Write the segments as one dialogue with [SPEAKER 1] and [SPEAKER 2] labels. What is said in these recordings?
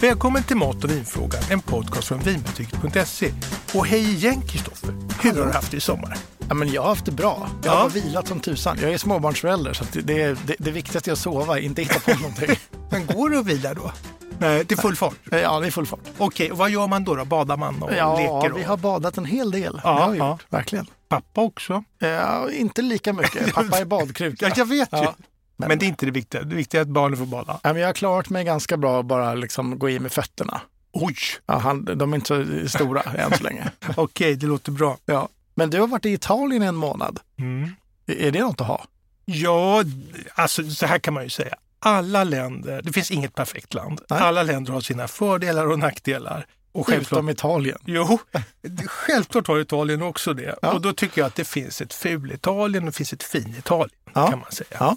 [SPEAKER 1] Välkommen till Mat och vinfrågan, en podcast från vinbutik.se. Och hej igen Kristoffer, hur har du haft det i sommar?
[SPEAKER 2] Ja, men jag har haft det bra. Jag
[SPEAKER 1] Ja.
[SPEAKER 2] har vilat som tusan. Jag är småbarnsförälder så det, det, det, det viktigaste är att sova, inte hitta på någonting.
[SPEAKER 1] Men går det att vila då? Nej, till full fart?
[SPEAKER 2] Ja, det är full fart.
[SPEAKER 1] Okej, och vad gör man då? då? Badar man och
[SPEAKER 2] Ja,
[SPEAKER 1] leker? Och...
[SPEAKER 2] vi har badat en hel del.
[SPEAKER 1] Ja,
[SPEAKER 2] det har vi
[SPEAKER 1] ja.
[SPEAKER 2] gjort, verkligen.
[SPEAKER 1] Pappa också?
[SPEAKER 2] Ja, inte lika mycket. Pappa är badkruka.
[SPEAKER 1] Ja, jag vet ju.
[SPEAKER 2] Ja.
[SPEAKER 1] Men, det är inte det viktiga. Det viktiga är att barnen får bada.
[SPEAKER 2] Ja, men jag har klarat mig ganska bra att bara liksom gå i med fötterna.
[SPEAKER 1] Oj,
[SPEAKER 2] Ja, han, de är inte så stora än så länge.
[SPEAKER 1] okej, det låter bra.
[SPEAKER 2] Ja. Men du har varit i Italien i en månad.
[SPEAKER 1] Mm.
[SPEAKER 2] Är det något att ha?
[SPEAKER 1] Ja, alltså så här kan man ju säga. Alla länder, det finns inget perfekt land.
[SPEAKER 2] Nej.
[SPEAKER 1] Alla länder har sina fördelar och nackdelar. Och självklart,
[SPEAKER 2] Utom Italien.
[SPEAKER 1] jo, självklart har Italien också det.
[SPEAKER 2] Ja.
[SPEAKER 1] Och då tycker jag att det finns ett ful-Italien och det finns ett fin-Italien,
[SPEAKER 2] Ja.
[SPEAKER 1] kan man säga.
[SPEAKER 2] Ja.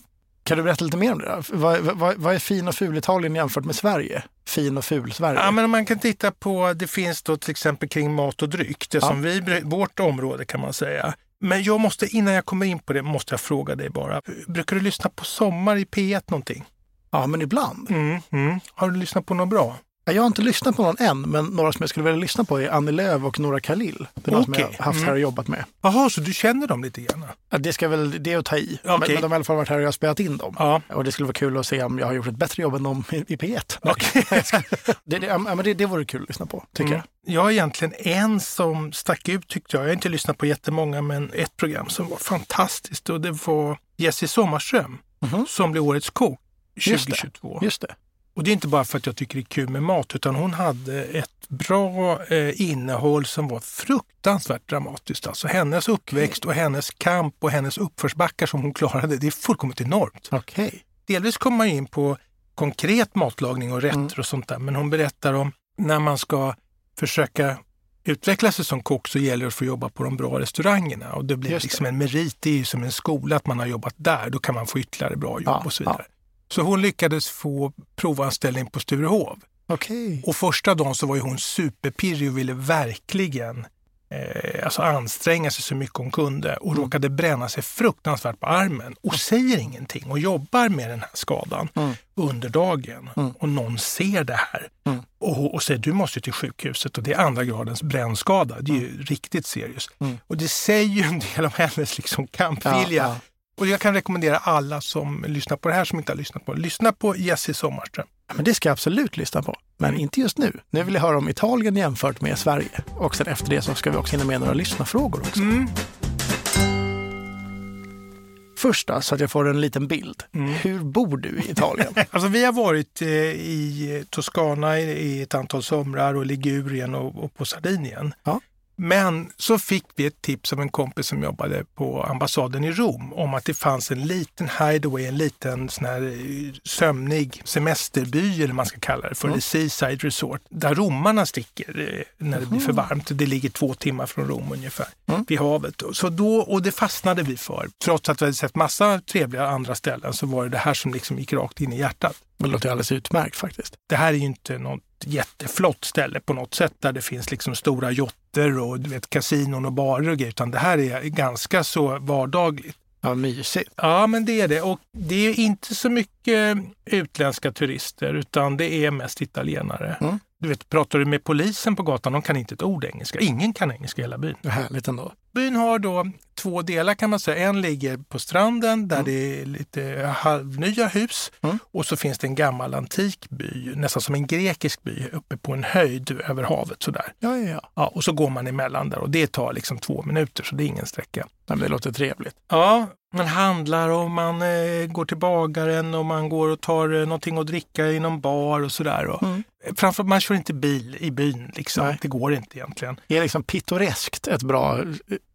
[SPEAKER 2] Kan du berätta lite mer om det? Vad, vad, vad är fin och ful Italien jämfört med Sverige? Fin och ful Sverige?
[SPEAKER 1] Ja, men man kan titta på, det finns då till exempel kring mat och dryck, det
[SPEAKER 2] Ja.
[SPEAKER 1] som vi, vårt område kan man säga. Men jag måste, innan jag kommer in på det, måste jag fråga dig bara. Brukar du lyssna på Sommar i P1 någonting?
[SPEAKER 2] ja, men ibland.
[SPEAKER 1] Mm, mm. Har du lyssnat på något bra?
[SPEAKER 2] Ja, Jag har inte lyssnat på någon än, men några som jag skulle vilja lyssna på är Annie Lööf och Nora Khalil. Det är något som
[SPEAKER 1] Okej.
[SPEAKER 2] jag har haft här
[SPEAKER 1] Mm.
[SPEAKER 2] och jobbat med.
[SPEAKER 1] Jaha, så du känner dem lite grann?
[SPEAKER 2] Ja, det ska väl, det är att ta i.
[SPEAKER 1] Okej.
[SPEAKER 2] Men, men de har i alla fall varit här och jag har spelat in dem.
[SPEAKER 1] Ja.
[SPEAKER 2] Och det skulle vara kul att se om jag har gjort ett bättre jobb än dem i, i P1.
[SPEAKER 1] Okej.
[SPEAKER 2] Det, det, ja, det, det vore kul att lyssna på, tycker
[SPEAKER 1] Mm. Jag har egentligen en som stack ut tyckte jag. Jag har inte lyssnat på jättemånga, men ett program som var fantastiskt och det var Jessie Sommarström
[SPEAKER 2] Mhm.
[SPEAKER 1] som blev Årets kock
[SPEAKER 2] Just det.
[SPEAKER 1] 2022.
[SPEAKER 2] jag. Just det.
[SPEAKER 1] Och det är inte bara för att jag tycker det är kul med mat, utan hon hade ett bra eh, innehåll som var fruktansvärt dramatiskt. Alltså hennes uppväxt och hennes kamp och hennes uppförsbackar som hon klarade, det är fullkomligt enormt.
[SPEAKER 2] Okej.
[SPEAKER 1] Delvis kommer man in på konkret matlagning och rätter
[SPEAKER 2] Mm.
[SPEAKER 1] och sånt där, men hon berättar om när man ska försöka utveckla sig som kock så gäller det att få jobba på de bra restaurangerna och det blir
[SPEAKER 2] Just det.
[SPEAKER 1] liksom en merit, det är ju som en skola att man har jobbat där, då kan man få ytterligare bra jobb
[SPEAKER 2] Ja,
[SPEAKER 1] och så vidare. Så hon lyckades få provanställning på Sturehov.
[SPEAKER 2] Okej.
[SPEAKER 1] Och första dagen så var ju hon superpirrig och ville verkligen eh, alltså anstränga sig så mycket hon kunde och
[SPEAKER 2] Mm.
[SPEAKER 1] råkade bränna sig fruktansvärt på armen och säger ingenting och jobbar med den här skadan
[SPEAKER 2] Mm.
[SPEAKER 1] under dagen.
[SPEAKER 2] Mm.
[SPEAKER 1] Och någon ser det här
[SPEAKER 2] Mm.
[SPEAKER 1] och, och säger du måste till sjukhuset och det är andra gradens brännskada. Det är ju riktigt seriöst.
[SPEAKER 2] Mm.
[SPEAKER 1] Och det säger ju en del om hennes liksom kampvilja.
[SPEAKER 2] Ja, ja.
[SPEAKER 1] Och jag kan rekommendera alla som lyssnar på det här som inte har lyssnat på. Lyssna på Jessie Sommarström.
[SPEAKER 2] Ja, Men det ska jag absolut lyssna på. Men inte just nu. Nu vill jag höra om Italien jämfört med Sverige. Och sen efter det så ska vi också hinna med några lyssnarfrågor också.
[SPEAKER 1] Mm.
[SPEAKER 2] Först då, så att jag får en liten bild. Hur bor du i Italien?
[SPEAKER 1] Alltså vi har varit eh, i Toscana i, i ett antal somrar och Ligurien och, och på Sardinien.
[SPEAKER 2] Ja.
[SPEAKER 1] Men så fick vi ett tips av en kompis som jobbade på ambassaden i Rom om att det fanns en liten hideaway, en liten sån här eh, sömnig semesterby eller man ska kalla det för,
[SPEAKER 2] Mm.
[SPEAKER 1] mm. Seaside Resort, där romarna sticker eh, när det blir för varmt. Det ligger två timmar från Rom ungefär,
[SPEAKER 2] Mm.
[SPEAKER 1] vid havet. Så då, och det fastnade vi för. Trots att vi hade sett massa trevliga andra ställen så var det det här som liksom gick rakt in i hjärtat.
[SPEAKER 2] Det låter alldeles utmärkt faktiskt.
[SPEAKER 1] Det här är ju inte något jätteflott ställe på något sätt där det finns liksom stora jotter och du vet, kasinon och barer och grejer, utan det här är ganska så vardagligt.
[SPEAKER 2] Ja, mysigt.
[SPEAKER 1] Ja, men det är det. Och det är inte så mycket utländska turister, utan det är mest italienare.
[SPEAKER 2] Mm.
[SPEAKER 1] Du vet, pratar du med polisen på gatan, de kan inte ett ord engelska. Ingen kan engelska i hela byn.
[SPEAKER 2] Det är härligt ändå.
[SPEAKER 1] Byn har då två delar kan man säga. En ligger på stranden där det är lite halvnya hus
[SPEAKER 2] Mm.
[SPEAKER 1] och så finns det en gammal antik by, nästan som en grekisk by, uppe på en höjd över havet sådär.
[SPEAKER 2] Ja, ja, ja.
[SPEAKER 1] Ja, och så går man emellan där och det tar liksom två minuter så det är ingen sträcka.
[SPEAKER 2] Men Det låter trevligt.
[SPEAKER 1] Ja, man handlar och man eh, går till bagaren och man går och tar eh, någonting att dricka i någon bar och sådär. Och,
[SPEAKER 2] Mm.
[SPEAKER 1] Framför man kör inte bil i byn liksom.
[SPEAKER 2] Nej.
[SPEAKER 1] Det går inte egentligen.
[SPEAKER 2] Är liksom pittoreskt ett bra,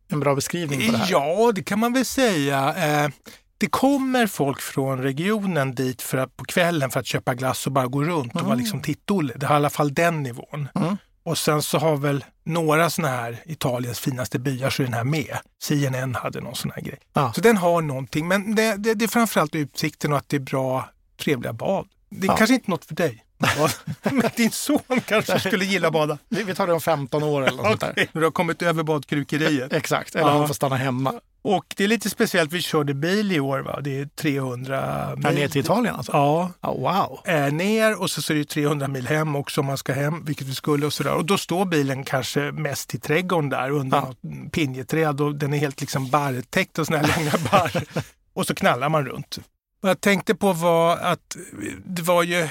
[SPEAKER 2] en bra beskrivning på det här?
[SPEAKER 1] Ja, det kan man väl säga. Eh, det kommer folk från regionen dit för att, på kvällen för att köpa glass och bara gå runt och vara
[SPEAKER 2] Mm.
[SPEAKER 1] liksom tittolle. Det har i alla fall den nivån.
[SPEAKER 2] Mm.
[SPEAKER 1] Och sen så har väl några såna här Italiens finaste byar så är den här med. CNN hade någon sån här grej.
[SPEAKER 2] Ja.
[SPEAKER 1] Så den har någonting. Men det, det, det är framförallt utsikten och att det är bra, trevliga bad. Det är
[SPEAKER 2] Ja.
[SPEAKER 1] kanske inte något för dig. Men din son kanske skulle gilla att bada.
[SPEAKER 2] Vi, tar det om 15 år eller något sånt där.
[SPEAKER 1] Du har kommit över badkrukeriet.
[SPEAKER 2] Exakt, eller
[SPEAKER 1] Ja.
[SPEAKER 2] han får stanna hemma.
[SPEAKER 1] Och det är lite speciellt, vi körde bil i år. Va? Det är 300 mil.
[SPEAKER 2] Här ner till Italien alltså?
[SPEAKER 1] Ja,
[SPEAKER 2] Ja, wow.
[SPEAKER 1] eh, ner och så, så är det 300 mil hem också om man ska hem, vilket vi skulle och sådär. Och då står bilen kanske mest i trädgården där under
[SPEAKER 2] Ja.
[SPEAKER 1] något pinjeträd och den är helt liksom barrtäckt och sådana här långa barr. och så knallar man runt. Vad jag tänkte på var att det var ju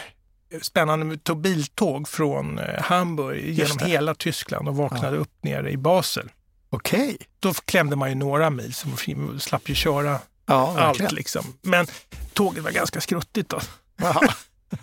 [SPEAKER 1] spännande, biltåg från eh, Hamburg genom
[SPEAKER 2] det.
[SPEAKER 1] hela Tyskland och vaknade upp nere i Basel.
[SPEAKER 2] Okej.
[SPEAKER 1] Då klämde man ju några mil så man slapp ju köra
[SPEAKER 2] Ja,
[SPEAKER 1] allt
[SPEAKER 2] verkligen.
[SPEAKER 1] liksom. Men tåget var ganska skruttigt då.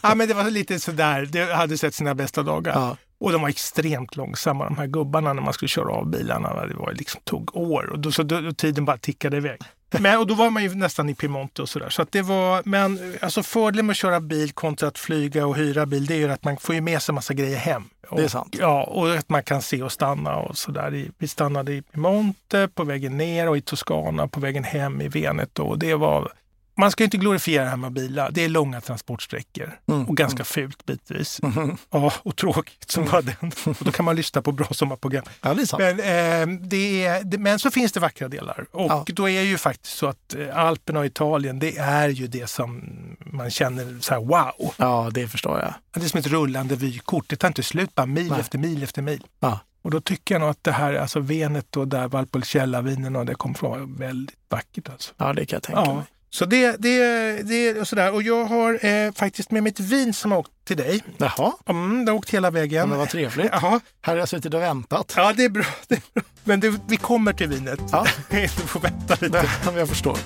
[SPEAKER 1] Ja, men det var lite sådär, det hade sett sina bästa dagar.
[SPEAKER 2] Ja.
[SPEAKER 1] Och de var extremt långsamma, de här gubbarna, när man skulle köra av bilarna. Det var liksom, tog år och då, så då tiden bara tickade iväg. Men, och då var man ju nästan i Piemonte och sådär. Så att det var, men alltså fördelen med att köra bil kontra att flyga och hyra bil, det är ju att man får ju med sig massa grejer hem. Och,
[SPEAKER 2] Det är sant.
[SPEAKER 1] Ja, och att man kan se och stanna och sådär. Vi stannade i Piemonte på vägen ner och i Toscana på vägen hem i Veneto. Och det var, man ska ju inte glorifiera det här med bilar. Det är långa transportsträckor
[SPEAKER 2] Mm.
[SPEAKER 1] och ganska fult bitvis.
[SPEAKER 2] Mhm.
[SPEAKER 1] Ja, och tråkigt som bara den. Och då kan man lyssna på bra sommarprogram.
[SPEAKER 2] Ja, det.
[SPEAKER 1] Men, eh, det är, det, men så finns det vackra delar. Och
[SPEAKER 2] Ja.
[SPEAKER 1] då är ju faktiskt så att eh, Alperna och Italien, det är ju det som man känner så här wow.
[SPEAKER 2] Ja, det förstår jag.
[SPEAKER 1] Det är som ett rullande vykort. Det tar inte slut, bara mil
[SPEAKER 2] Nej.
[SPEAKER 1] efter mil efter mil.
[SPEAKER 2] Ja.
[SPEAKER 1] Och då tycker jag nog att det här, alltså Venet och där Valpolicella-vinen och det kommer från var väldigt vackert. Alltså.
[SPEAKER 2] Ja, det kan jag tänka
[SPEAKER 1] Ja.
[SPEAKER 2] mig.
[SPEAKER 1] Så det, det, det och sådär. Och jag har eh, faktiskt med mig ett vin som har åkt till dig.
[SPEAKER 2] Jaha,
[SPEAKER 1] Mm, det har åkt hela
[SPEAKER 2] ja,
[SPEAKER 1] vägen.
[SPEAKER 2] men vad trevligt.
[SPEAKER 1] Jaha,
[SPEAKER 2] Här har jag suttit och väntat.
[SPEAKER 1] ja det är bra. Det är bra. Men det, vi kommer till vinet.
[SPEAKER 2] Ja.
[SPEAKER 1] du får vänta lite.
[SPEAKER 2] Ja, jag förstår.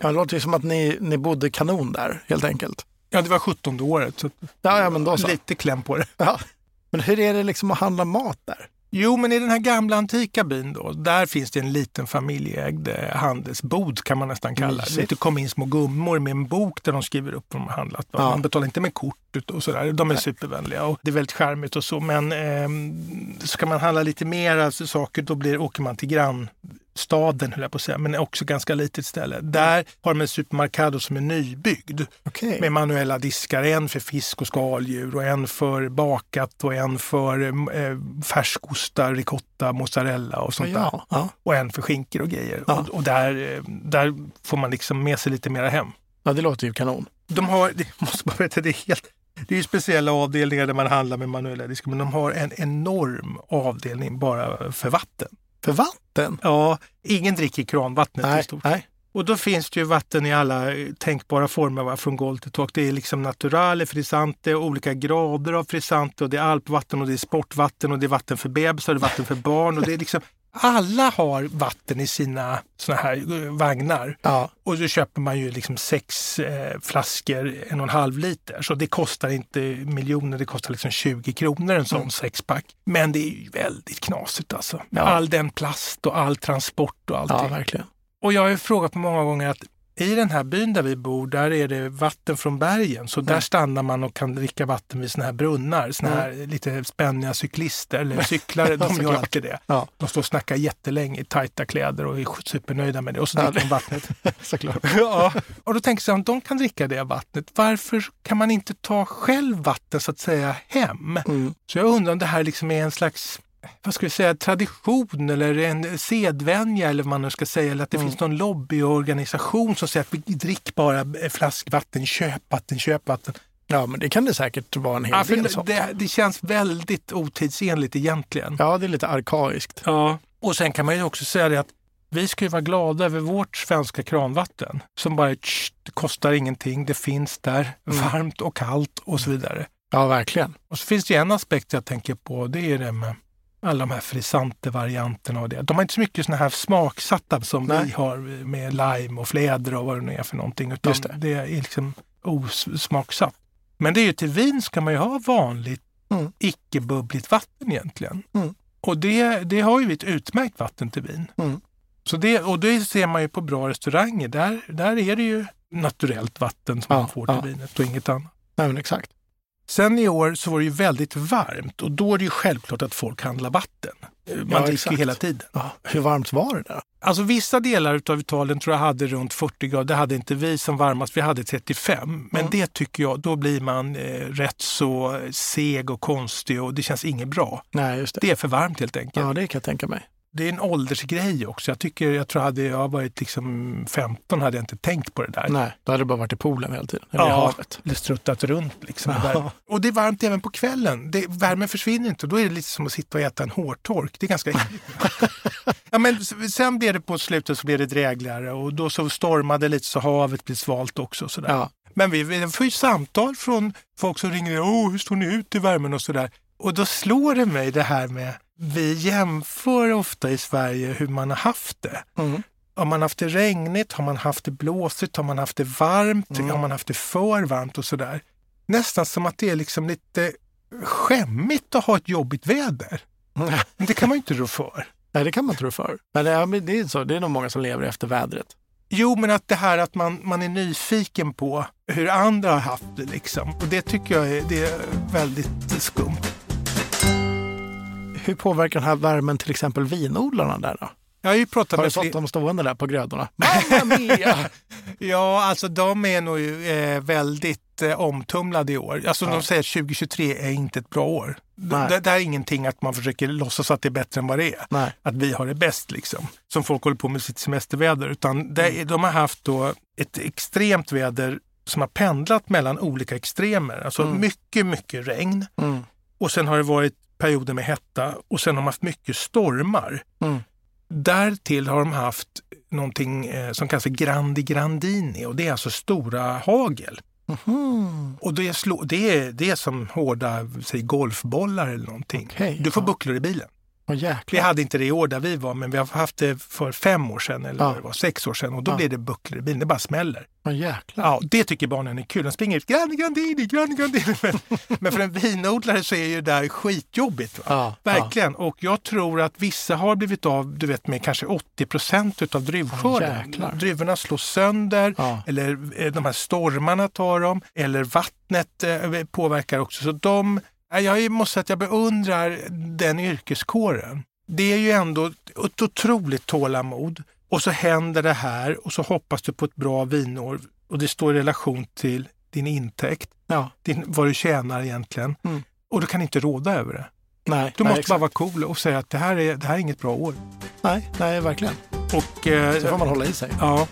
[SPEAKER 2] Ja, det låter ju som att ni, ni bodde kanon där, helt enkelt.
[SPEAKER 1] Ja, det var 17 året. Så
[SPEAKER 2] Ja, ja men då så.
[SPEAKER 1] lite kläm på det.
[SPEAKER 2] Ja. Men hur är det liksom att handla mat där?
[SPEAKER 1] Jo, men i den här gamla antika byn då, där finns det en liten familjeägd eh, handelsbod kan man nästan kalla det. Det kom in små gummor med en bok där de skriver upp vad de har handlat.
[SPEAKER 2] Ja.
[SPEAKER 1] Man betalar inte med kort och sådär. De är supervänliga och det är väldigt charmigt och så. Men ehm, ska man handla lite mer alltså, saker då blir, åker man till grannstaden, höll jag på att säga, men också ganska litet ställe. Där har de en supermarkado som är nybyggd
[SPEAKER 2] Okej.
[SPEAKER 1] med manuella diskar. En för fisk och skaldjur och en för bakat och en för eh, färskostar, ricotta, mozzarella och sånt där.
[SPEAKER 2] Ja, ja.
[SPEAKER 1] Och en för skinkor och grejer.
[SPEAKER 2] Ja.
[SPEAKER 1] Och, och där, eh, där får man liksom med sig lite mera hem.
[SPEAKER 2] ja, det låter ju kanon.
[SPEAKER 1] De har, det måste man veta, det är helt det är ju speciella avdelningar där man handlar med manuella diskar, men de har en enorm avdelning bara för vatten.
[SPEAKER 2] För vatten?
[SPEAKER 1] Ja, ingen dricker kranvattnet i
[SPEAKER 2] Nej,
[SPEAKER 1] stort.
[SPEAKER 2] nej.
[SPEAKER 1] Och då finns det ju vatten i alla eh, tänkbara former, va? från golv till tak. Det är liksom naturale, frisante, olika grader av frisante och det är alpvatten och det är sportvatten och det är vatten för bebisar och det är vatten för barn. Och det är liksom, alla har vatten i sina såna här eh, vagnar.
[SPEAKER 2] Ja,
[SPEAKER 1] Och då köper man ju liksom sex eh, flaskor, en och en halv liter. Så det kostar inte miljoner, det kostar liksom 20 kronor en sån sexpack. Men det är ju väldigt knasigt alltså. Med
[SPEAKER 2] Ja.
[SPEAKER 1] all den plast och all transport och allting.
[SPEAKER 2] ja, verkligen.
[SPEAKER 1] Och jag har ju frågat på många gånger att i den här byn där vi bor, där är det vatten från bergen. Så där
[SPEAKER 2] Mm.
[SPEAKER 1] stannar man och kan dricka vatten vid såna här brunnar. Såna
[SPEAKER 2] Mm.
[SPEAKER 1] här lite spänniga cyklister eller cyklare, de gör alltid det.
[SPEAKER 2] Ja,
[SPEAKER 1] De står och snackar jättelänge i tajta kläder och är supernöjda med det. Och så
[SPEAKER 2] Ja,
[SPEAKER 1] dricker de vattnet.
[SPEAKER 2] såklart.
[SPEAKER 1] ja. Och då tänker jag, om de kan dricka det vattnet, varför kan man inte ta själv vatten så att säga hem?
[SPEAKER 2] Mm.
[SPEAKER 1] Så jag undrar om det här liksom är en slags vad ska vi säga, tradition eller en sedvänja eller vad man nu ska säga. Eller att det
[SPEAKER 2] Mm.
[SPEAKER 1] finns någon lobbyorganisation som säger att vi drick bara flaskvatten, köp vatten, köp vatten.
[SPEAKER 2] Ja, men det kan det säkert vara en hel
[SPEAKER 1] Ja,
[SPEAKER 2] del sånt.
[SPEAKER 1] det, det känns väldigt otidsenligt egentligen.
[SPEAKER 2] Ja, det är lite arkaiskt.
[SPEAKER 1] Ja. Och sen kan man ju också säga det att vi ska ju vara glada över vårt svenska kranvatten som bara tsch, kostar ingenting, det finns där,
[SPEAKER 2] Mm.
[SPEAKER 1] varmt och kallt och så vidare.
[SPEAKER 2] Ja, verkligen.
[SPEAKER 1] Och så finns det en aspekt jag tänker på, det är det med alla de här frisante-varianterna och det. De har inte så mycket såna här smaksatta som
[SPEAKER 2] Nej.
[SPEAKER 1] vi har med lime och fläder och vad det nu är för någonting. Utan det.
[SPEAKER 2] det.
[SPEAKER 1] är liksom osmaksatt. Men det är ju till vin ska man ju ha vanligt
[SPEAKER 2] Mm.
[SPEAKER 1] icke-bubbligt vatten egentligen.
[SPEAKER 2] Mm.
[SPEAKER 1] Och det, det har ju vi ett utmärkt vatten till vin.
[SPEAKER 2] Mm.
[SPEAKER 1] Så det, och det ser man ju på bra restauranger. Där, där är det ju naturellt vatten som
[SPEAKER 2] Ja,
[SPEAKER 1] man får till
[SPEAKER 2] ja.
[SPEAKER 1] vinet och inget annat.
[SPEAKER 2] Nej, exakt.
[SPEAKER 1] Sen i år så var det ju väldigt varmt och då är det ju självklart att folk handlar vatten. Man
[SPEAKER 2] Ja,
[SPEAKER 1] dricker ju hela tiden.
[SPEAKER 2] Ja. Hur varmt var det där?
[SPEAKER 1] Alltså vissa delar av Italien tror jag hade runt 40 grader. Det hade inte vi som varmast. Vi hade 35. Men
[SPEAKER 2] Mm.
[SPEAKER 1] det tycker jag, då blir man eh, rätt så seg och konstig och det känns inget bra.
[SPEAKER 2] Nej, just det.
[SPEAKER 1] Det är för varmt helt enkelt.
[SPEAKER 2] Ja, det kan jag tänka mig.
[SPEAKER 1] Det är en åldersgrej också. Jag tycker, jag tror hade jag varit liksom 15 hade jag inte tänkt på det där.
[SPEAKER 2] Nej, då hade det bara varit i poolen hela tiden. Eller i
[SPEAKER 1] Ja,
[SPEAKER 2] havet.
[SPEAKER 1] eller struttat runt. Liksom,
[SPEAKER 2] Ja.
[SPEAKER 1] Och det är varmt även på kvällen. Det, värmen försvinner inte. Då är det lite som att sitta och äta en hårtork. Det är ganska ja, men sen blev det på slutet så blev det drägligare och då så stormade lite så havet blev svalt också. och Sådär.
[SPEAKER 2] Ja.
[SPEAKER 1] Men vi, vi får ju samtal från folk som ringer. Åh, hur står ni ut i värmen och sådär. Och då slår det mig det här med, vi jämför ofta i Sverige hur man har haft det.
[SPEAKER 2] Mm.
[SPEAKER 1] Har man haft det regnigt, har man haft det blåsigt, har man haft det varmt,
[SPEAKER 2] Mm.
[SPEAKER 1] har man haft det för varmt och sådär. Nästan som att det är liksom lite skämmigt att ha ett jobbigt väder. Men det kan man ju inte rå för.
[SPEAKER 2] Nej, det kan man tro för. Men det, ja, men det är så. Det är nog många som lever efter vädret.
[SPEAKER 1] Jo, men att det här att man, man är nyfiken på hur andra har haft det liksom. Och det tycker jag är, det är väldigt skumt.
[SPEAKER 2] Hur påverkar den här värmen till exempel vinodlarna där då?
[SPEAKER 1] Jag har ju pratat
[SPEAKER 2] Har du fått dem stående där på grödorna?
[SPEAKER 1] Ja, alltså de är nog eh, väldigt eh, omtumlade i år. Alltså
[SPEAKER 2] Ja.
[SPEAKER 1] de säger att 2023 är inte ett bra år. Det, det är ingenting att man försöker låtsas att det är bättre än vad det är.
[SPEAKER 2] Nej.
[SPEAKER 1] Att vi har det bäst liksom. Som folk håller på med sitt semesterväder. Utan det, de har haft då ett extremt väder som har pendlat mellan olika extremer. Alltså
[SPEAKER 2] Mm.
[SPEAKER 1] mycket, mycket regn.
[SPEAKER 2] Mm.
[SPEAKER 1] Och sen har det varit perioder med hetta och sen har de haft mycket stormar.
[SPEAKER 2] Mm.
[SPEAKER 1] Därtill har de haft någonting eh, som kallas för grandi grandini och det är alltså stora hagel.
[SPEAKER 2] Mhm.
[SPEAKER 1] Och det är, slå, det är, det är som hårda säg, golfbollar eller någonting.
[SPEAKER 2] Okej,
[SPEAKER 1] Du får
[SPEAKER 2] ja.
[SPEAKER 1] bucklor i bilen.
[SPEAKER 2] Åh
[SPEAKER 1] Vi hade inte det i år där vi var, men vi har haft det för fem år sedan eller
[SPEAKER 2] Ja.
[SPEAKER 1] det var, sex år sedan och då
[SPEAKER 2] Ja.
[SPEAKER 1] blir det bucklor i bilen. Det bara smäller.
[SPEAKER 2] Jäklar.
[SPEAKER 1] Ja, det tycker barnen är kul. De springer ut, grandi grandini, grandi grandini. Men, men för en vinodlare så är ju det där skitjobbigt.
[SPEAKER 2] Ja,
[SPEAKER 1] Verkligen. Och jag tror att vissa har blivit av du vet, med kanske 80 procent utav druvskörden.
[SPEAKER 2] jäklar.
[SPEAKER 1] Druvorna slås sönder eller eh, de här stormarna tar dem eller vattnet eh, påverkar också. Så de, jag måste säga att jag beundrar den yrkeskåren. Det är ju ändå ett otroligt tålamod. Och så händer det här och så hoppas du på ett bra vinår och det står i relation till din intäkt,
[SPEAKER 2] ja.
[SPEAKER 1] din, vad du tjänar egentligen.
[SPEAKER 2] Mm.
[SPEAKER 1] Och du kan inte råda över det.
[SPEAKER 2] Nej,
[SPEAKER 1] Du
[SPEAKER 2] nej,
[SPEAKER 1] måste
[SPEAKER 2] exakt.
[SPEAKER 1] bara vara cool och säga att det här är, det här är inget bra år.
[SPEAKER 2] Nej, nej, verkligen.
[SPEAKER 1] Och, eh,
[SPEAKER 2] Så får man hålla i sig.
[SPEAKER 1] ja,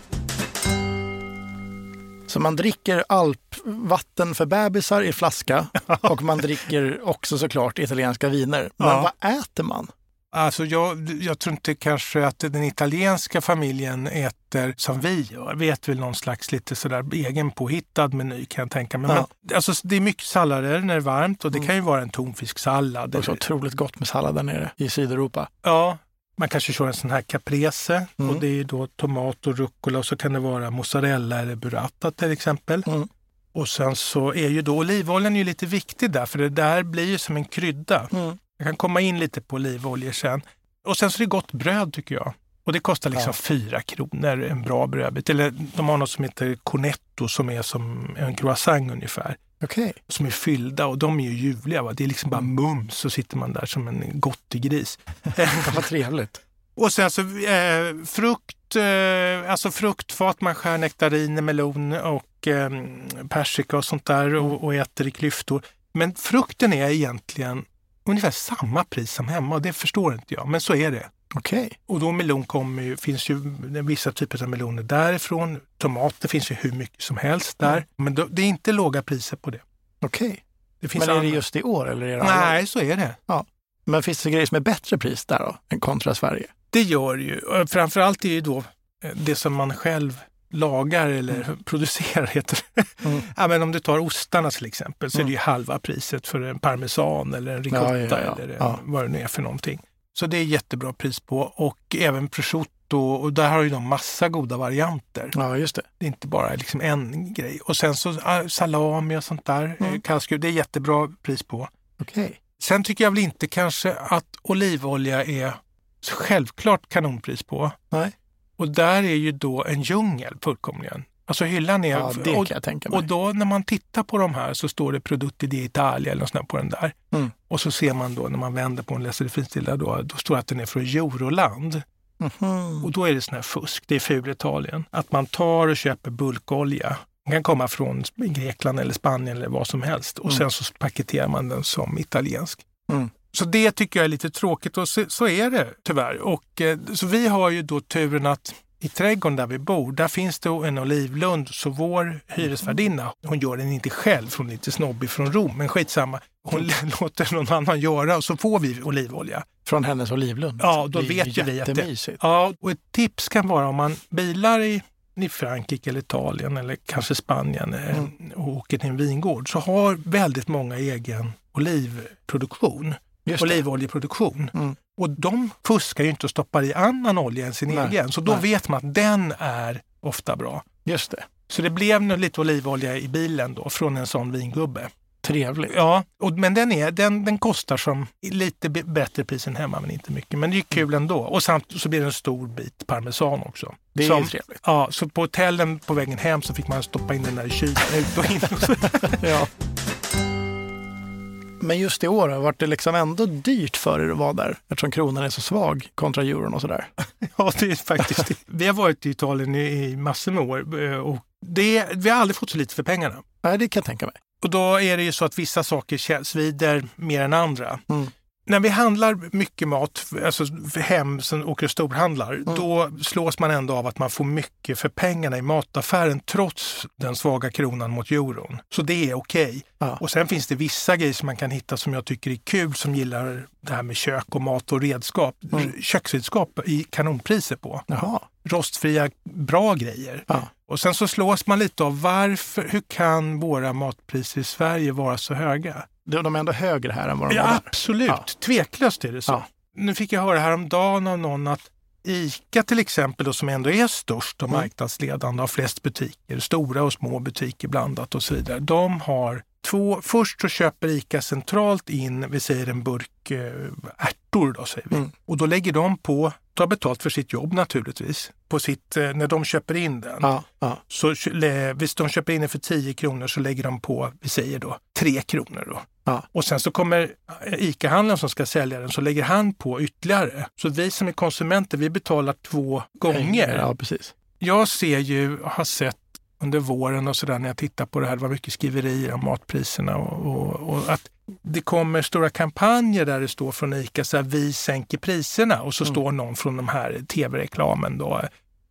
[SPEAKER 2] Så man dricker alpvatten för bebisar i flaska och man dricker också såklart italienska viner. Men
[SPEAKER 1] Ja.
[SPEAKER 2] vad äter man?
[SPEAKER 1] alltså jag, jag tror inte kanske att den italienska familjen äter som vi gör. Vi äter väl någon slags lite sådär egen påhittad meny kan jag tänka mig.
[SPEAKER 2] Ja.
[SPEAKER 1] Men, alltså, det är mycket sallader när det är varmt och det kan ju vara en tonfisksallad.
[SPEAKER 2] Det är så otroligt gott med sallad där nere i Sydeuropa.
[SPEAKER 1] Ja, man kanske kör en sån här caprese
[SPEAKER 2] Mm.
[SPEAKER 1] och det är då tomat och rucola och så kan det vara mozzarella eller burrata till exempel.
[SPEAKER 2] Mm.
[SPEAKER 1] Och sen så är ju då olivoljan ju lite viktig där för det där blir ju som en krydda.
[SPEAKER 2] Mm.
[SPEAKER 1] Jag kan komma in lite på olivoljor sen. Och sen så är det gott bröd tycker jag. Och det kostar liksom
[SPEAKER 2] Ja.
[SPEAKER 1] fyra kronor en bra brödbit. Eller de har något som heter cornetto som är som en croissant ungefär.
[SPEAKER 2] Okej.
[SPEAKER 1] Som är fyllda och de är ju ljuvliga. Va? Det är liksom bara mums så sitter man där som en gottegris.
[SPEAKER 2] Vad trevligt.
[SPEAKER 1] Och sen så eh, frukt, eh, alltså fruktfat, man skär nektariner, melon och eh, persika och sånt där och, och äter i klyftor. Men frukten är egentligen ungefär samma pris som hemma och det förstår inte jag, men så är det.
[SPEAKER 2] Okej.
[SPEAKER 1] Och då melon kommer ju, finns ju vissa typer av meloner därifrån. Tomater finns ju hur mycket som helst där. Men då, det är inte låga priser på det.
[SPEAKER 2] Okej.
[SPEAKER 1] Det finns
[SPEAKER 2] Men är det
[SPEAKER 1] andra-
[SPEAKER 2] just i år eller är det alla?
[SPEAKER 1] Nej, så är det.
[SPEAKER 2] Men finns det grejer som är bättre pris där då, än kontra Sverige?
[SPEAKER 1] Det gör det ju. Framförallt är ju då eh, det som man själv lagar eller producerar. Heter det.
[SPEAKER 2] Mm.
[SPEAKER 1] ja, men om du tar ostarna till exempel så är
[SPEAKER 2] Mm.
[SPEAKER 1] det ju halva priset för en parmesan eller en ricotta
[SPEAKER 2] Ja, ja, ja.
[SPEAKER 1] eller en,
[SPEAKER 2] Ja.
[SPEAKER 1] vad det nu är för någonting. Så det är jättebra pris på och även prosciutto och där har ju de massa goda varianter.
[SPEAKER 2] Ja, just det.
[SPEAKER 1] Det är inte bara liksom en grej. Och sen så ah, salami och sånt där,
[SPEAKER 2] Mm.
[SPEAKER 1] mm. kallskur, det är jättebra pris på.
[SPEAKER 2] Okej.
[SPEAKER 1] Sen tycker jag väl inte kanske att olivolja är självklart kanonpris på.
[SPEAKER 2] Nej.
[SPEAKER 1] Och där är ju då en djungel fullkomligen. Alltså hyllan är...
[SPEAKER 2] Ja, det kan
[SPEAKER 1] och,
[SPEAKER 2] jag tänka mig.
[SPEAKER 1] och då när man tittar på de här så står det Prodotti di Italia eller något sånt på den där.
[SPEAKER 2] Mm.
[SPEAKER 1] Och så ser man då när man vänder på en läser det finstilda då, då står det att den är från Euroland.
[SPEAKER 2] Mhm.
[SPEAKER 1] Och då är det sån här fusk, det är ful Italien. Att man tar och köper bulkolja. Den kan komma från Grekland eller Spanien eller vad som helst. Och
[SPEAKER 2] Mm.
[SPEAKER 1] sen så paketerar man den som italiensk.
[SPEAKER 2] Mm.
[SPEAKER 1] Så det tycker jag är lite tråkigt och så, så är det tyvärr. Och, eh, så vi har ju då turen att i trädgården där vi bor, där finns det en olivlund. Så vår hyresvärdinna, hon gör den inte själv, hon är lite snobbig från Rom, men skitsamma. Hon låter någon annan göra och så får vi olivolja.
[SPEAKER 2] Från hennes olivlund.
[SPEAKER 1] Ja, då vet ju vi att det... Ja, och ett tips kan vara om man bilar i, i Frankrike eller Italien eller kanske Spanien eh,
[SPEAKER 2] Mm.
[SPEAKER 1] och åker till en vingård så har väldigt många egen olivproduktion, olivoljeproduktion.
[SPEAKER 2] Mm.
[SPEAKER 1] Och de fuskar ju inte och stoppar i annan olja än sin
[SPEAKER 2] Nej,
[SPEAKER 1] egen. Så då
[SPEAKER 2] nej.
[SPEAKER 1] vet man att den är ofta bra.
[SPEAKER 2] Just det.
[SPEAKER 1] Så det blev nu lite olivolja i bilen då från en sån vingubbe.
[SPEAKER 2] Trevligt.
[SPEAKER 1] Ja, och, men den, är, den, den kostar som lite bättre pris än hemma, men inte mycket. Men det är kul ändå. Och samt så blir det en stor bit parmesan också.
[SPEAKER 2] Det är
[SPEAKER 1] som,
[SPEAKER 2] trevligt.
[SPEAKER 1] Ja, så på hotellen på vägen hem så fick man stoppa in den där i kylen, ut och in. Och.
[SPEAKER 2] Ja. Men just i år har varit det liksom ändå dyrt för er att vara där eftersom kronan är så svag kontra euron och sådär.
[SPEAKER 1] Ja, det är faktiskt. Vi har varit i Italien i, massor med år eh, och det, vi har aldrig fått så lite för pengarna.
[SPEAKER 2] Nej, det kan jag tänka mig.
[SPEAKER 1] Och då är det ju så att vissa saker svider mer än andra.
[SPEAKER 2] Mm.
[SPEAKER 1] När vi handlar mycket mat, alltså hem som åker och storhandlar,
[SPEAKER 2] Mm.
[SPEAKER 1] då slås man ändå av att man får mycket för pengarna i mataffären trots den svaga kronan mot euron. Så det är okej.
[SPEAKER 2] Ja.
[SPEAKER 1] Och sen finns det vissa grejer som man kan hitta som jag tycker är kul, som gillar det här med kök och mat och redskap.
[SPEAKER 2] Mm.
[SPEAKER 1] Köksredskap i kanonpriser på.
[SPEAKER 2] Jaha.
[SPEAKER 1] Rostfria, bra grejer.
[SPEAKER 2] Ja.
[SPEAKER 1] Och sen så slås man lite av varför, hur kan våra matpriser i Sverige vara så höga?
[SPEAKER 2] De är ändå högre här än vad de
[SPEAKER 1] Ja,
[SPEAKER 2] var där.
[SPEAKER 1] absolut,
[SPEAKER 2] Ja.
[SPEAKER 1] tveklöst är det så.
[SPEAKER 2] Ja.
[SPEAKER 1] Nu fick jag höra häromdagen av någon att ICA till exempel, då, som ändå är störst och
[SPEAKER 2] Mm.
[SPEAKER 1] marknadsledande, har flest butiker, stora och små butiker blandat och så vidare. De har två, först så köper ICA centralt in, vi säger en burk eh, ärtor då säger vi.
[SPEAKER 2] Mm.
[SPEAKER 1] Och då lägger de på, tar betalt för sitt jobb naturligtvis, på sitt, eh, när de köper in den.
[SPEAKER 2] Ja, ja.
[SPEAKER 1] Så hvis de köper in den för 10 kronor så lägger de på, vi säger då, 3 kronor. Då.
[SPEAKER 2] Ja.
[SPEAKER 1] Och sen så kommer ICA-handlaren som ska sälja den så lägger han på ytterligare. Så vi som är konsumenter, vi betalar två gånger.
[SPEAKER 2] Ja, precis.
[SPEAKER 1] Jag ser ju, har sett under våren och sådär när jag tittar på det här, det var mycket skriverier om matpriserna och, och, och att det kommer stora kampanjer där det står från ICA så här, vi sänker priserna och så
[SPEAKER 2] Mm.
[SPEAKER 1] står någon från de här tv-reklamen då,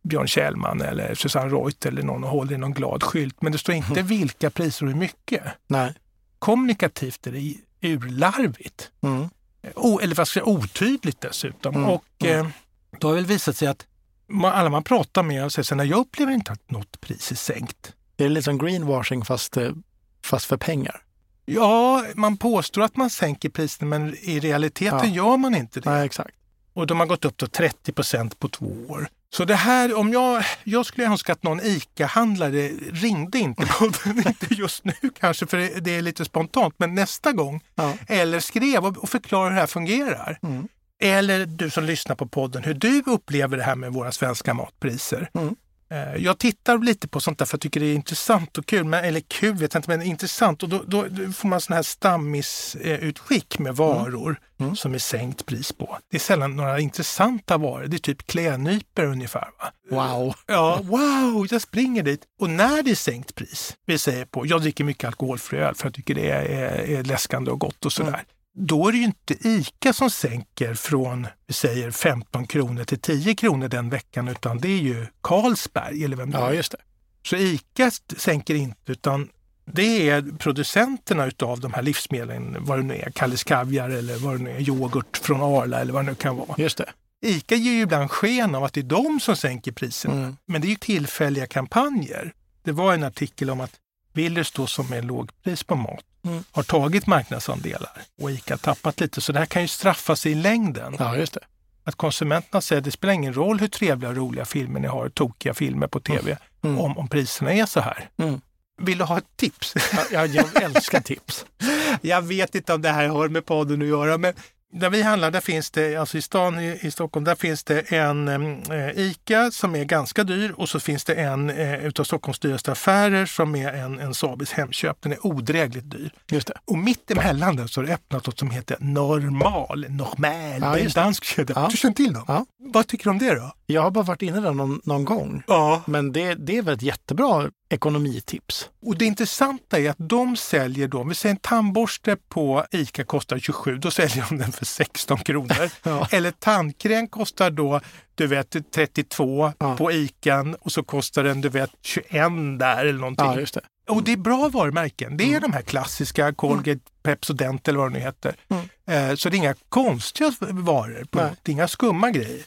[SPEAKER 1] Björn Kjellman eller Susanne Reuter eller någon och håller i någon glad skylt. Men det står inte vilka priser och hur mycket.
[SPEAKER 2] Nej.
[SPEAKER 1] Kommunikativt är det urlarvigt.
[SPEAKER 2] Mm.
[SPEAKER 1] O, eller vad ska jag säga, otydligt dessutom.
[SPEAKER 2] Mm,
[SPEAKER 1] Och eh, då har det väl visat sig att ma- alla man pratar med säger "Nej, jag upplever inte att något pris är sänkt.
[SPEAKER 2] Det är lite som greenwashing fast, eh, fast för pengar.
[SPEAKER 1] Ja, man påstår att man sänker priserna men i realiteten gör man inte det.
[SPEAKER 2] Nej, exakt.
[SPEAKER 1] Och de har gått upp till 30 procent på två år. Så det här, om jag, jag skulle önska att någon ICA-handlare ringde inte på den, inte just nu kanske för det, är lite spontant, men nästa gång.
[SPEAKER 2] Ja.
[SPEAKER 1] Eller skrev och, och förklarade hur det här fungerar.
[SPEAKER 2] Mm.
[SPEAKER 1] Eller du som lyssnar på podden, hur du upplever det här med våra svenska matpriser.
[SPEAKER 2] Mm.
[SPEAKER 1] Eh, Jag tittar lite på sånt där för jag tycker det är intressant och kul. Men, eller kul vet jag inte, men intressant. Och då, då, får man sån här stammisutskick med varor
[SPEAKER 2] Mm.
[SPEAKER 1] som är sänkt pris på. Det är sällan några intressanta varor. Det är typ klädnypor ungefär. Va?
[SPEAKER 2] Wow.
[SPEAKER 1] Ja, wow, jag springer dit. Och när det är sänkt pris, vi säger på, jag dricker mycket alkoholfri öl för jag tycker det är, är, är läskande och gott och sådär.
[SPEAKER 2] Mm.
[SPEAKER 1] Då är det ju inte ICA som sänker från, vi säger 15 kronor till 10 kronor den veckan, utan det är ju Carlsberg eller vem det
[SPEAKER 2] Ja,
[SPEAKER 1] är.
[SPEAKER 2] just det.
[SPEAKER 1] Så ICA sänker inte, utan det är producenterna utav de här livsmedlen, vad det nu är, Kalles Kaviar eller vad det nu är, yoghurt från Arla eller vad det nu kan vara.
[SPEAKER 2] Just det.
[SPEAKER 1] ICA ger ju ibland sken av att det är de som sänker priserna.
[SPEAKER 2] Mm.
[SPEAKER 1] Men det är ju tillfälliga kampanjer. Det var en artikel om att Willys då som är lågpris på mat
[SPEAKER 2] Mm.
[SPEAKER 1] har tagit marknadsandelar och ICA tappat lite. Så det här kan ju straffa sig i längden.
[SPEAKER 2] Ja, just det.
[SPEAKER 1] Att konsumenterna säger att det spelar ingen roll hur trevliga och roliga filmer ni har, tokiga filmer på tv,
[SPEAKER 2] Mm.
[SPEAKER 1] om, om priserna är så här.
[SPEAKER 2] Mm.
[SPEAKER 1] Vill du ha ett tips?
[SPEAKER 2] Ja, jag, jag älskar tips.
[SPEAKER 1] Jag vet inte om det här har med podden att göra, men Där vi handlar, där finns det, alltså i stan i, i Stockholm, där finns det en eh, ICA som är ganska dyr och så finns det en eh, utav Stockholms dyraste affärer som är en, en Sabis Hemköp. Den är odrägligt dyr.
[SPEAKER 2] Just det.
[SPEAKER 1] Och mitt emellan där så har det öppnat något som heter Normal. Normal,
[SPEAKER 2] Ja,
[SPEAKER 1] det är en dansk kedja.
[SPEAKER 2] Ja.
[SPEAKER 1] Du känner till dem?
[SPEAKER 2] Ja.
[SPEAKER 1] Vad tycker du om det då?
[SPEAKER 2] Jag har bara varit inne där någon, någon gång.
[SPEAKER 1] Ja.
[SPEAKER 2] Men det, det är väl ett jättebra ekonomitips.
[SPEAKER 1] Och det intressanta är att de säljer då, om vi säger en tandborste på ICA kostar 27, då säljer de den för 16 kronor.
[SPEAKER 2] Ja.
[SPEAKER 1] Eller tandkräm kostar då, du vet, 32
[SPEAKER 2] Ja.
[SPEAKER 1] på ICA och så kostar den, du vet, 21 där eller någonting.
[SPEAKER 2] Ja, just det.
[SPEAKER 1] Och det är bra varumärken. Det är de här klassiska Colgate, Pepsodent eller vad det nu heter.
[SPEAKER 2] Mm.
[SPEAKER 1] Eh, så det är inga konstiga varor. På, det är inga skumma grejer.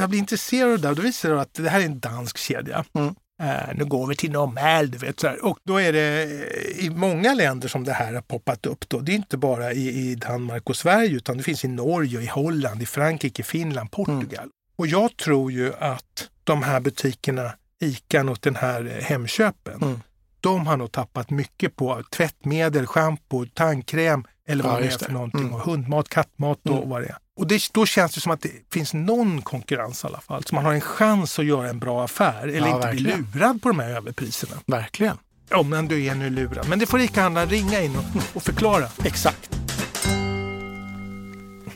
[SPEAKER 1] Jag blir intresserad av det där. Då visar det att det här är en dansk kedja.
[SPEAKER 2] Mm.
[SPEAKER 1] Eh, nu går vi till normal, du vet. Så här. Och då är det eh, i många länder som det här har poppat upp. Då. Det är inte bara i, i Danmark och Sverige utan det finns i Norge, i Holland, i Frankrike, Finland, Portugal. Och jag tror ju att de här butikerna, ICA och den här eh, Hemköpen,
[SPEAKER 2] Mm.
[SPEAKER 1] de har nog tappat mycket på tvättmedel, schampo, tandkräm eller vad
[SPEAKER 2] Ja,
[SPEAKER 1] det är för någonting.
[SPEAKER 2] Mm.
[SPEAKER 1] Och hundmat, kattmat och
[SPEAKER 2] Mm.
[SPEAKER 1] vad det är. Och det, då känns det som att det finns någon konkurrens i alla fall. Så man har en chans att göra en bra affär eller
[SPEAKER 2] Ja,
[SPEAKER 1] inte bli
[SPEAKER 2] verkligen.
[SPEAKER 1] lurad på de här överpriserna.
[SPEAKER 2] Verkligen.
[SPEAKER 1] Om man du är nu lurad. Men det får ICA-handlaren ringa in och, och förklara.
[SPEAKER 2] Exakt.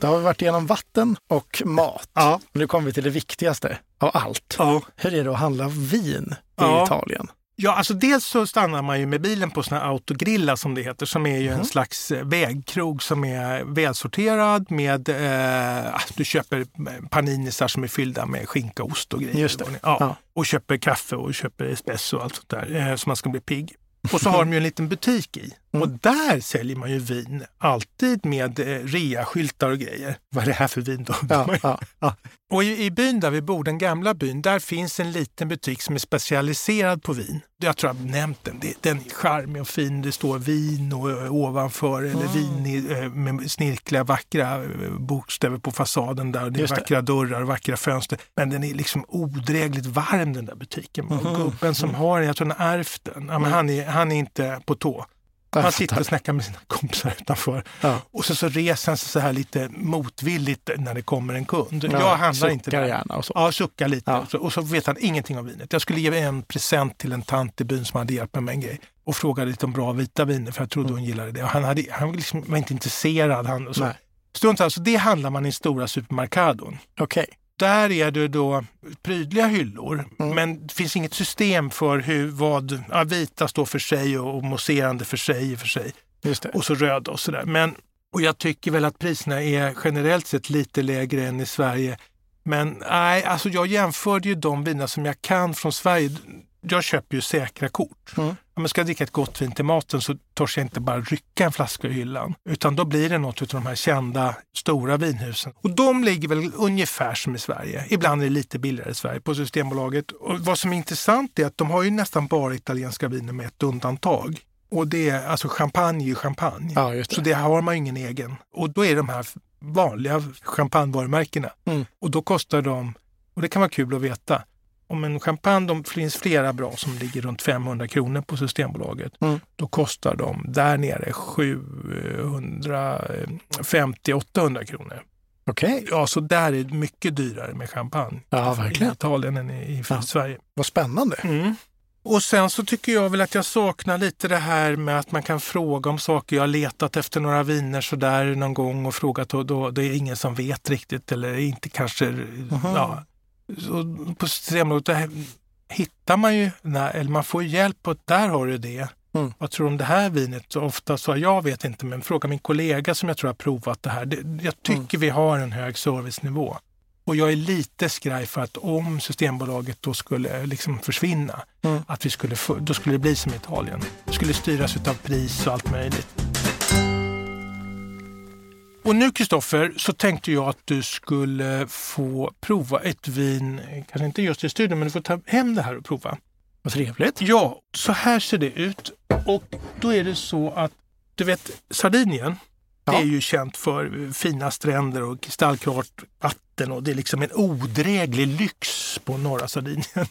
[SPEAKER 2] Då har vi varit igenom vatten och mat.
[SPEAKER 1] Ja.
[SPEAKER 2] Nu kommer vi till det viktigaste av allt.
[SPEAKER 1] Ja.
[SPEAKER 2] Hur är det att handla vin i
[SPEAKER 1] Ja.
[SPEAKER 2] Italien?
[SPEAKER 1] Ja, alltså dels så stannar man ju med bilen på såna autogrilla som det heter, som är ju
[SPEAKER 2] Mhm.
[SPEAKER 1] en slags eh, vägkrog som är välsorterad med, eh, du köper paninisar som är fyllda med skinka, ost och grejer.
[SPEAKER 2] Just det.
[SPEAKER 1] Ja.
[SPEAKER 2] Ja.
[SPEAKER 1] Och köper kaffe och köper espresso och allt sånt där, eh, så man ska bli pigg. Och så har de ju en liten butik i.
[SPEAKER 2] Mm.
[SPEAKER 1] Och där säljer man ju vin, alltid med eh, reaskyltar och grejer. Vad är det här för vin då?
[SPEAKER 2] Ja, ja.
[SPEAKER 1] Ja. Och i, i byn där vi bor, den gamla byn, där finns en liten butik som är specialiserad på vin. Jag tror jag har nämnt den. Det, den är charmig och fin. Det står vin och, ö, ovanför, eller
[SPEAKER 2] Mm.
[SPEAKER 1] vin i, ö, med snirkliga, vackra bokstäver på fasaden där. Det är
[SPEAKER 2] Just det.
[SPEAKER 1] vackra dörrar och vackra fönster. Men den är liksom odrägligt varm den där butiken. Och
[SPEAKER 2] Mhm.
[SPEAKER 1] gubben som har den, jag tror han har ärvt den. Ja, men han, är, han är inte på tå. Han sitter och snackar med sina kompisar utanför.
[SPEAKER 2] Ja.
[SPEAKER 1] Och så, så reser han sig så här lite motvilligt när det kommer en kund.
[SPEAKER 2] Ja,
[SPEAKER 1] jag handlar inte där.
[SPEAKER 2] gärna och så.
[SPEAKER 1] Ja, suckar lite.
[SPEAKER 2] Ja.
[SPEAKER 1] Och, så, och så vet han ingenting om vinet. Jag skulle ge en present till en tant i byn som hade hjälpt mig med en grej och frågade lite om bra vita viner för jag trodde hon gillade det. Och han, hade, han liksom var inte intresserad. Han, och så.
[SPEAKER 2] Nej.
[SPEAKER 1] Strunt alltså, det handlar man i stora supermarkadon.
[SPEAKER 2] Okej.
[SPEAKER 1] Där är det då prydliga hyllor,
[SPEAKER 2] Mm.
[SPEAKER 1] men det finns inget system för hur vad ja, vita står för sig och, och mousserande för sig för sig och så röda och sådär. Men, och jag tycker väl att priserna är generellt sett lite lägre än i Sverige. Men nej, alltså jag jämförde ju de viner som jag kan från Sverige. Jag köper ju säkra kort.
[SPEAKER 2] Mm.
[SPEAKER 1] Om jag ska dricka ett gott vin till maten så törs jag inte bara rycka en flaska ur hyllan. Utan då blir det något av de här kända stora vinhusen. Och de ligger väl ungefär som i Sverige. Ibland är det lite billigare i Sverige på Systembolaget. Och vad som är intressant är att de har ju nästan bara italienska viner med ett undantag. Och det är, alltså champagne är ju champagne.
[SPEAKER 2] Ja, just
[SPEAKER 1] Så
[SPEAKER 2] det.
[SPEAKER 1] det har man ju ingen egen. Och då är de här vanliga champagnevarumärkena.
[SPEAKER 2] Mm.
[SPEAKER 1] Och då kostar de, och det kan vara kul att veta, om en champagne, de finns flera bra som ligger runt 500 kronor på Systembolaget.
[SPEAKER 2] Mm.
[SPEAKER 1] Då kostar de där nere 750-800 kronor.
[SPEAKER 2] Okej.
[SPEAKER 1] Ja, så där är det mycket dyrare med champagne
[SPEAKER 2] Ja,
[SPEAKER 1] i
[SPEAKER 2] verkligen.
[SPEAKER 1] Italien än i, i
[SPEAKER 2] Ja.
[SPEAKER 1] Sverige.
[SPEAKER 2] Vad spännande.
[SPEAKER 1] Mm. Och sen så tycker jag väl att jag saknar lite det här med att man kan fråga om saker. Jag har letat efter några viner sådär någon gång och frågat och då det är ingen som vet riktigt eller inte kanske... Ja. Så på Systembolaget hittar man ju, nej, eller man får hjälp och där har du det.
[SPEAKER 2] Mm.
[SPEAKER 1] Vad tror du om det här vinet? Så ofta så jag vet inte, men fråga min kollega som jag tror har provat det här. Det, jag tycker vi har en hög servicenivå. Och jag är lite skraj för att om Systembolaget då skulle liksom försvinna,
[SPEAKER 2] Mm.
[SPEAKER 1] att vi skulle då skulle det bli som Italien. Det skulle styras av pris och allt möjligt. Och nu Kristoffer, så tänkte jag att du skulle få prova ett vin, kanske inte just i studion, men du får ta hem det här och prova.
[SPEAKER 2] Vad trevligt.
[SPEAKER 1] Ja, så här ser det ut. Och då är det så att, du vet, Sardinien,
[SPEAKER 2] Ja.
[SPEAKER 1] det är ju känt för fina stränder och kristallklart vatten vatten och det är liksom en odräglig lyx på norra Sardinien.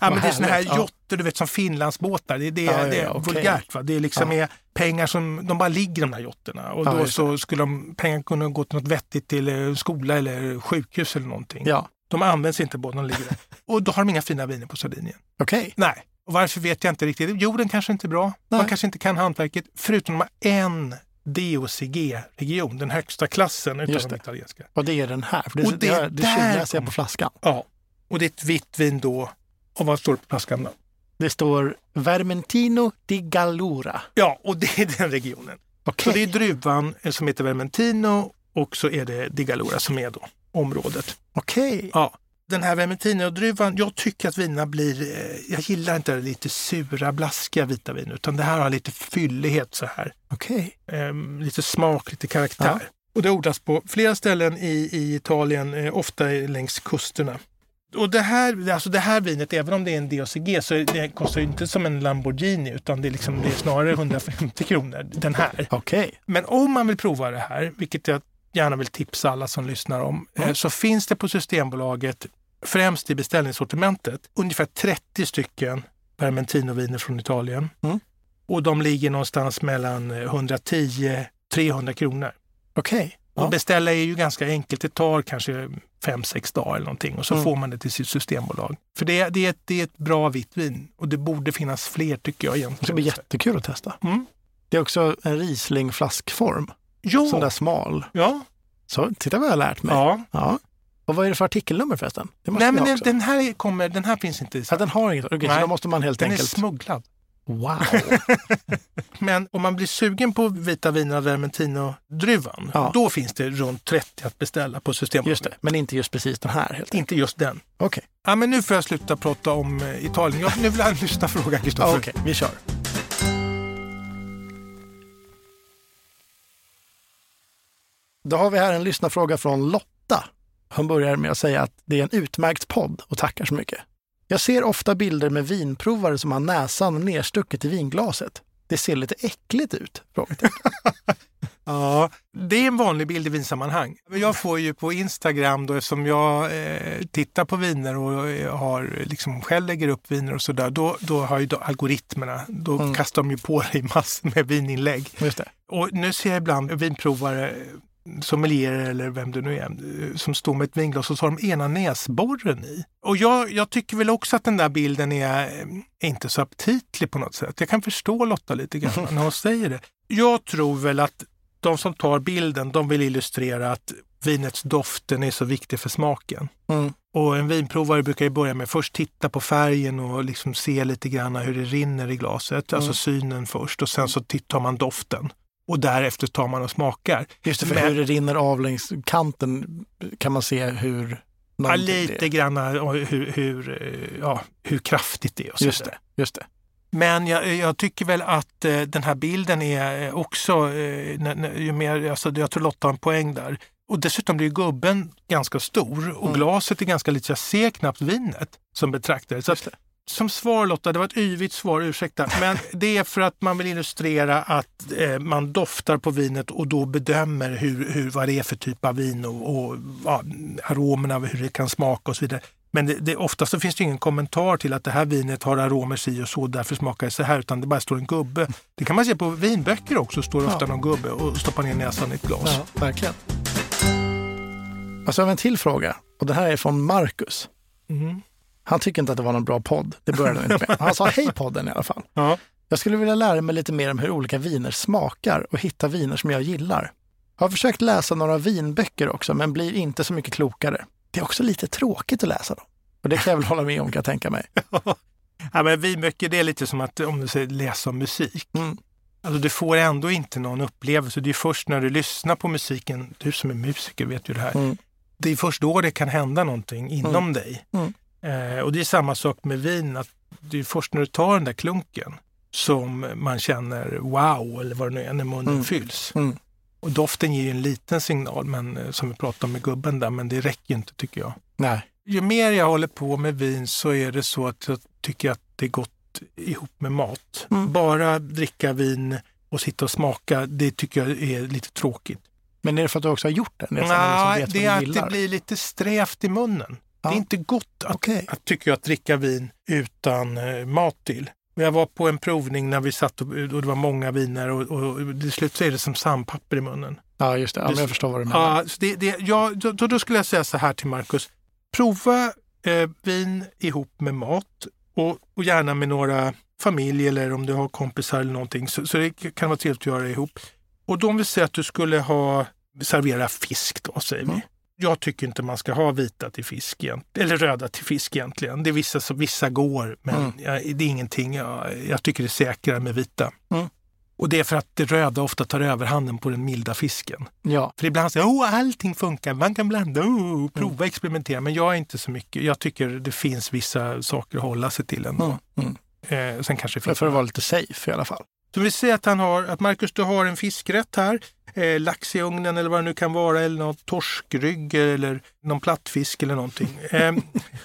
[SPEAKER 1] ja, men det är såna här
[SPEAKER 2] ja.
[SPEAKER 1] jotter, du vet som Finlandsbåtar. Det, det,
[SPEAKER 2] Ja, ja,
[SPEAKER 1] det är
[SPEAKER 2] okej.
[SPEAKER 1] vulgärt. Va? Det är liksom är pengar som, de bara ligger de där jotterna. Och då så skulle de, pengar kunna gå till något vettigt till eh, skola eller sjukhus eller någonting.
[SPEAKER 2] Ja,
[SPEAKER 1] De används inte båtarna, ligger där. Och då har de inga fina viner på Sardinien.
[SPEAKER 2] okej.
[SPEAKER 1] Nej. Och varför vet jag inte riktigt. Jorden kanske inte är bra. Man
[SPEAKER 2] Nej.
[SPEAKER 1] kanske inte kan hantverket. Förutom de har en DOCG-region, den högsta klassen utav de italienska.
[SPEAKER 2] Och det är den här. För det,
[SPEAKER 1] Och det
[SPEAKER 2] det, det,
[SPEAKER 1] där
[SPEAKER 2] tjuvläser jag på flaskan.
[SPEAKER 1] Ja. Och det är ett vitt vin då. Och vad står det på flaskan då?
[SPEAKER 2] Det står Vermentino di Gallura.
[SPEAKER 1] Ja, och det är den regionen.
[SPEAKER 2] Okej.
[SPEAKER 1] Så det är druvan som heter Vermentino och så är det Di Gallura som är då området.
[SPEAKER 2] Okej.
[SPEAKER 1] Ja. Den här Vermentino-druvan, jag tycker att vinerna blir, eh, jag gillar inte det lite sura, blaskiga vita vin, utan det här har lite fyllighet så här.
[SPEAKER 2] Okej.
[SPEAKER 1] Ehm, lite smak, lite karaktär. Och det odlas på flera ställen i, i Italien, eh, ofta längs kusterna. Och det här, alltså det här vinet, även om det är en DOCG, så det kostar ju inte som en Lamborghini utan det är, liksom, det är snarare 150 kronor, den här.
[SPEAKER 2] Okej.
[SPEAKER 1] Men om man vill prova det här, vilket jag gärna vill tipsa alla som lyssnar om, eh, så finns det på Systembolaget, främst i beställningssortimentet, ungefär 30 stycken Vermentino-viner från Italien.
[SPEAKER 2] Mm.
[SPEAKER 1] Och de ligger någonstans mellan eh, 110 300 kronor.
[SPEAKER 2] Okej.
[SPEAKER 1] Och
[SPEAKER 2] Ja.
[SPEAKER 1] beställa är ju ganska enkelt. Det tar kanske 5-6 dagar eller någonting och så
[SPEAKER 2] Mm.
[SPEAKER 1] får man det till sitt systembolag. För det, det, är ett, det är ett bra vitt vin och det borde finnas fler tycker jag
[SPEAKER 2] Det ska
[SPEAKER 1] egentligen.
[SPEAKER 2] bli jättekul att testa.
[SPEAKER 1] Mm.
[SPEAKER 2] Det är också en Riesling-flaskform.
[SPEAKER 1] Jo,
[SPEAKER 2] Sån där smal.
[SPEAKER 1] ja,
[SPEAKER 2] Så titta vad jag har lärt mig.
[SPEAKER 1] ja.
[SPEAKER 2] Ja. Och vad är det för artikelnummer förresten? Det måste
[SPEAKER 1] Nej, men den,
[SPEAKER 2] också.
[SPEAKER 1] den, här kommer, den här finns inte i
[SPEAKER 2] Ja,
[SPEAKER 1] Sverige.
[SPEAKER 2] den har inget. Okej, så
[SPEAKER 1] Nej.
[SPEAKER 2] då måste man helt
[SPEAKER 1] Den är
[SPEAKER 2] enkelt...
[SPEAKER 1] smugglad.
[SPEAKER 2] Wow!
[SPEAKER 1] Men om man blir sugen på vita viner av Vermentino-druvan,
[SPEAKER 2] Ja.
[SPEAKER 1] då finns det runt 30 att beställa på Systembolaget.
[SPEAKER 2] Just det, men inte just precis den här helt.
[SPEAKER 1] Inte just den.
[SPEAKER 2] Okej,
[SPEAKER 1] Ja, men nu får jag sluta prata om eh, Italien. Jag, nu vill jag lyssna fråga,
[SPEAKER 2] ja,
[SPEAKER 1] Kristoffer.
[SPEAKER 2] okej, vi kör. Då har vi här en lyssnarfråga från Lotta. Hon börjar med att säga att det är en utmärkt podd och tackar så mycket. Jag ser ofta bilder med vinprovare som har näsan nerstucket i vinglaset. Det ser lite äckligt ut?
[SPEAKER 1] Ja, det är en vanlig bild i vinsammanhang. Jag får ju på Instagram då eftersom jag eh, tittar på viner och eh, har liksom själv lägger upp viner och sådär. Då, då har ju då algoritmerna, då
[SPEAKER 2] Mm.
[SPEAKER 1] kastar de ju på dig massor med vininlägg.
[SPEAKER 2] Just det.
[SPEAKER 1] Och nu ser jag ibland vinprovare, sommelierer eller vem det nu är, eh, som står med ett vinglas och så har de ena näsborren i. Och jag, jag tycker väl också att den där bilden är eh, inte så aptitlig på något sätt. Jag kan förstå Lotta lite grann när hon säger det. Jag tror väl att de som tar bilden, de vill illustrera att vinets doften är så viktig för smaken.
[SPEAKER 2] Mm.
[SPEAKER 1] Och en vinprovare brukar ju börja med först titta på färgen och liksom se lite grann hur det rinner i glaset, alltså synen först och sen så tittar man doften. Och därefter tar man och smakar.
[SPEAKER 2] Just det, för
[SPEAKER 1] Men-
[SPEAKER 2] hur det rinner av längs kanten kan man se hur...
[SPEAKER 1] Ja, lite grann ja, hur, hur, eh, ja, hur kraftigt det är och så
[SPEAKER 2] Just det, just det.
[SPEAKER 1] Men jag, jag tycker väl att eh, den här bilden är eh, också, eh, ju mer, alltså, jag tror Lotta har en poäng där. Och dessutom blir gubben ganska stor och
[SPEAKER 2] Mm.
[SPEAKER 1] glaset är ganska litet, jag ser knappt vinet som betraktare. Så att, som svar Lotta, det var ett yvigt svar, ursäkta. Men det är för att man vill illustrera att eh, man doftar på vinet och då bedömer hur, hur, vad det är för typ av vin och, och ja, aromerna, hur det kan smaka och så vidare. Men det, det, oftast så finns det ingen kommentar till att det här vinet har aromer si och så, därför smakar det så här, utan det bara står en gubbe. Det kan man se på vinböcker också, står ofta
[SPEAKER 2] Ja.
[SPEAKER 1] någon gubbe och stoppar ner näsan i ett glas.
[SPEAKER 2] Ja, verkligen. Och så har vi en till fråga och det här är från Marcus.
[SPEAKER 1] Mm.
[SPEAKER 2] Han tycker inte att det var någon bra podd. Det började han inte med. Han sa hej podden i alla fall.
[SPEAKER 1] Ja.
[SPEAKER 2] Jag skulle vilja lära mig lite mer om hur olika viner smakar och hitta viner som jag gillar. Jag har försökt läsa några vinböcker också, men blir inte så mycket klokare. Det är också lite tråkigt att läsa dem. Och det kan jag väl hålla med om, kan jag tänka mig.
[SPEAKER 1] Ja, men vinböcker det är lite som att om du säger läsa om musik.
[SPEAKER 2] Mm.
[SPEAKER 1] Alltså, du får ändå inte någon upplevelse. Det är först när du lyssnar på musiken, du som är musiker vet ju det här.
[SPEAKER 2] Mm.
[SPEAKER 1] Det är först då det kan hända någonting inom dig.
[SPEAKER 2] Mm.
[SPEAKER 1] Eh, och det är samma sak med vin, att det är först när du tar den där klunken som man känner wow, eller vad det nu är, när munnen
[SPEAKER 2] Mm.
[SPEAKER 1] fylls.
[SPEAKER 2] Mm.
[SPEAKER 1] Och doften ger en liten signal, men, eh, som vi pratade om med gubben där, men det räcker inte tycker jag.
[SPEAKER 2] Nej.
[SPEAKER 1] Ju mer jag håller på med vin så är det så att jag tycker att det är gott ihop med mat.
[SPEAKER 2] Mm.
[SPEAKER 1] Bara dricka vin och sitta och smaka, det tycker jag är lite tråkigt.
[SPEAKER 2] Men är det för att du också har gjort det?
[SPEAKER 1] Nej, det är att det blir llite strävt i munnen. Ja. Det är inte gott att, okay. att, tycker jag, att dricka vin utan eh, mat till. Jag var på en provning när vi satt och, och det var många viner och, och till slut så är det som sandpapper i munnen.
[SPEAKER 2] Ja, just det. Ja, jag förstår vad du menar.
[SPEAKER 1] Ja, det, det, ja, då, då, skulle jag säga så här till Markus. Prova eh, vin ihop med mat och, och, gärna med några familj eller om du har kompisar eller någonting. Så, så det kan vara trevligt att göra ihop. Och då om vi säger att du skulle ha servera fisk då, säger mm. vi. Jag tycker inte man ska ha vita till fisk, eller röda till fisk egentligen. Det är vissa som vissa går, men mm. jag, det är ingenting. Jag, jag, tycker det är säkrare med vita. Mm. Och det är för att det röda ofta tar överhanden på den milda fisken.
[SPEAKER 2] Ja.
[SPEAKER 1] För ibland säger oh, allting funkar, man kan blanda, oh, prova, mm. experimentera. Men jag är inte så mycket. Jag tycker det finns vissa saker att hålla sig till ändå. Mm. Mm. Eh, sen kanske
[SPEAKER 2] det finns för att vara lite safe i alla fall.
[SPEAKER 1] Så vi ser att han har, att Marcus, du har en fiskrätt här. Eh, lax i ugnen eller vad det nu kan vara, eller någon torskrygg eller någon plattfisk eller någonting. Eh,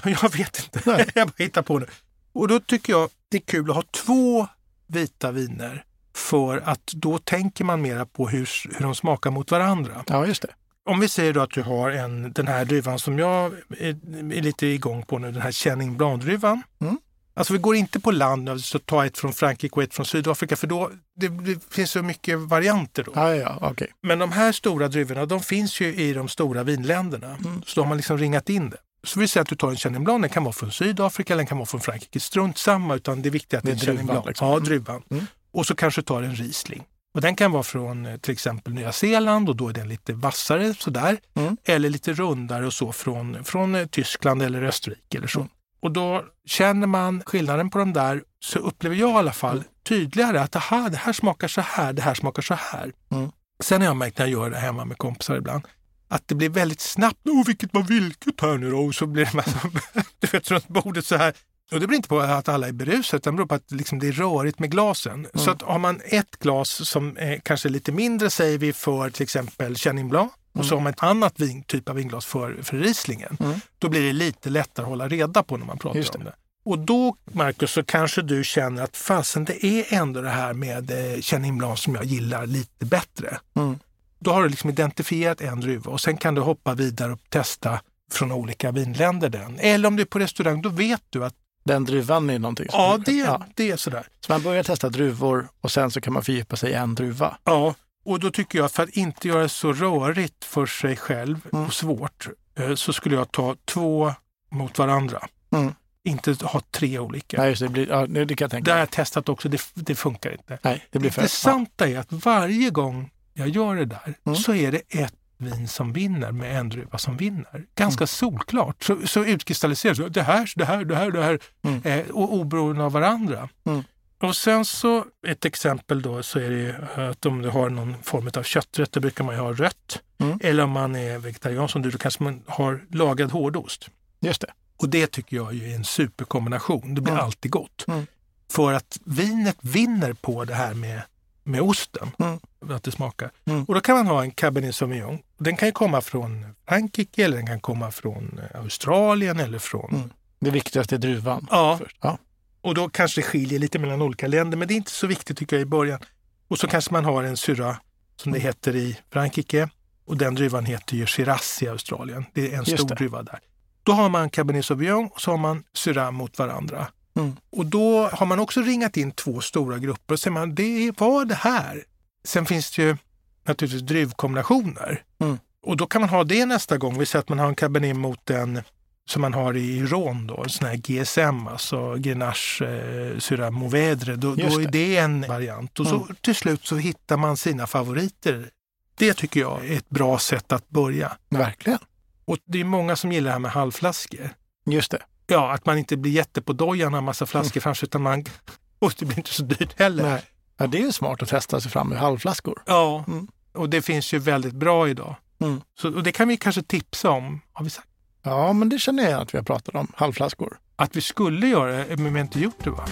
[SPEAKER 1] jag vet inte, jag bara hittar på nu. Och då tycker jag det är kul att ha två vita viner för att då tänker man mera på hur, hur de smakar mot varandra.
[SPEAKER 2] Ja, just det.
[SPEAKER 1] Om vi säger då att du har en, den här druvan som jag är, är lite igång på nu, den här Chenin Blanc-druvan. Mm. Alltså vi går inte på land och så tar ett från Frankrike och ett från Sydafrika för då det, det finns så mycket varianter. Då.
[SPEAKER 2] Ja, ja, okay.
[SPEAKER 1] Men de här stora druvorna de finns ju i de stora vinländerna. Mm. Så då har man liksom ringat in det. Så vi säger att du tar en Chenin Blanc, den kan vara från Sydafrika eller den kan vara från Frankrike. Strunt samma, utan det är viktigt att det är, Chenin Blanc. Liksom. Ja, druvan. Mm. Och så kanske tar en Riesling. Och den kan vara från eh, till exempel Nya Zeeland och då är den lite vassare sådär. Mm. Eller lite rundare och så från, från eh, Tyskland eller Österrike eller så. Mm. Och då känner man skillnaden på de där så upplever jag i alla fall tydligare att aha, det här smakar så här, det här smakar så här. Mm. Sen har jag märkt när jag gör det hemma med kompisar ibland att det blir väldigt snabbt. Åh, vilket var vilket här nu då? Och så blir det massa, du vet, runt bordet så här. Och det beror inte på att alla är berusade utan det beror på att liksom det är rörigt med glasen. Mm. Så att har man ett glas som är kanske lite mindre säger vi för till exempel Chenin Blanc och så har man ett annat vin, typ av vinglas för, för Rieslingen. Mm. Då blir det lite lättare att hålla reda på när man pratar det. om det. Och då, Marcus, så kanske du känner att fasen, det är ändå det här med eh, Chenin Blanc som jag gillar lite bättre. Mm. Då har du liksom identifierat en druva och sen kan du hoppa vidare och testa från olika vinländer den. Eller om du är på restaurang, då vet du att
[SPEAKER 2] den druvan är någonting?
[SPEAKER 1] Ja, det, ja. det är sådär.
[SPEAKER 2] Så man börjar testa druvor och sen så kan man fördjupa sig i en druva?
[SPEAKER 1] Ja, och då tycker jag att för att inte göra det så rörigt för sig själv mm. och svårt eh, så skulle jag ta två mot varandra. Mm. Inte ha tre olika.
[SPEAKER 2] Nej, det, blir, ja, det kan jag tänka
[SPEAKER 1] Det har jag testat också, det, det funkar inte.
[SPEAKER 2] Nej, det blir
[SPEAKER 1] för, intressanta ja. är att varje gång jag gör det där mm. så är det ett vin som vinner med en druva som vinner. Ganska mm. solklart. Så, så utkristalliseras det här, det här, det här, det här mm. eh, och oberoende av varandra. Mm. Och sen så ett exempel då så är det att om du har någon form av kötträtt, då brukar man ju ha rött. Mm. Eller om man är vegetarian som du, då kanske man har lagad hårdost.
[SPEAKER 2] Just det.
[SPEAKER 1] Och det tycker jag är en superkombination. Det blir mm. alltid gott. Mm. För att vinet vinner på det här med, med osten, mm. att det smakar. Mm. Och då kan man ha en Cabernet Sauvignon. Den kan komma från Frankrike eller den kan komma från Australien eller från... Mm.
[SPEAKER 2] Det viktigaste är druvan.
[SPEAKER 1] Ja. Först. ja. Och då kanske det skiljer lite mellan olika länder, men det är inte så viktigt tycker jag i början. Och så kanske man har en syra som det heter i Frankrike och den druvan heter ju Shiraz i Australien. Det är en stor druva där. Då har man Cabernet Sauvignon och så har man Syrah mot varandra. Mm. Och då har man också ringat in två stora grupper och säger man det var det här. Sen finns det ju naturligtvis druvkombinationer. Mm. Och då kan man ha det nästa gång. Vi säger att man har en Cabernet mot en som man har i Ron, då, sån här GSM, alltså Grenache eh, Syrah Mourvèdre, då, då är det en variant. Och så mm. till slut så hittar man sina favoriter. Det tycker jag är ett bra sätt att börja.
[SPEAKER 2] Verkligen.
[SPEAKER 1] Och det är många som gillar det här med halvflaskor.
[SPEAKER 2] Just det.
[SPEAKER 1] Ja, att man inte blir jätte på dojan har massa flaskor mm. framför utan man... Och det blir inte så dyrt heller. Nej.
[SPEAKER 2] Ja, det är smart att testa sig fram med halvflaskor.
[SPEAKER 1] Ja, mm. och det finns ju väldigt bra idag. Mm. Så, och det kan vi kanske tipsa om. Har vi sagt?
[SPEAKER 2] Ja, men det känner jag att vi har pratat om. Halvflaskor.
[SPEAKER 1] Att vi skulle göra det, men vi har inte gjort det va?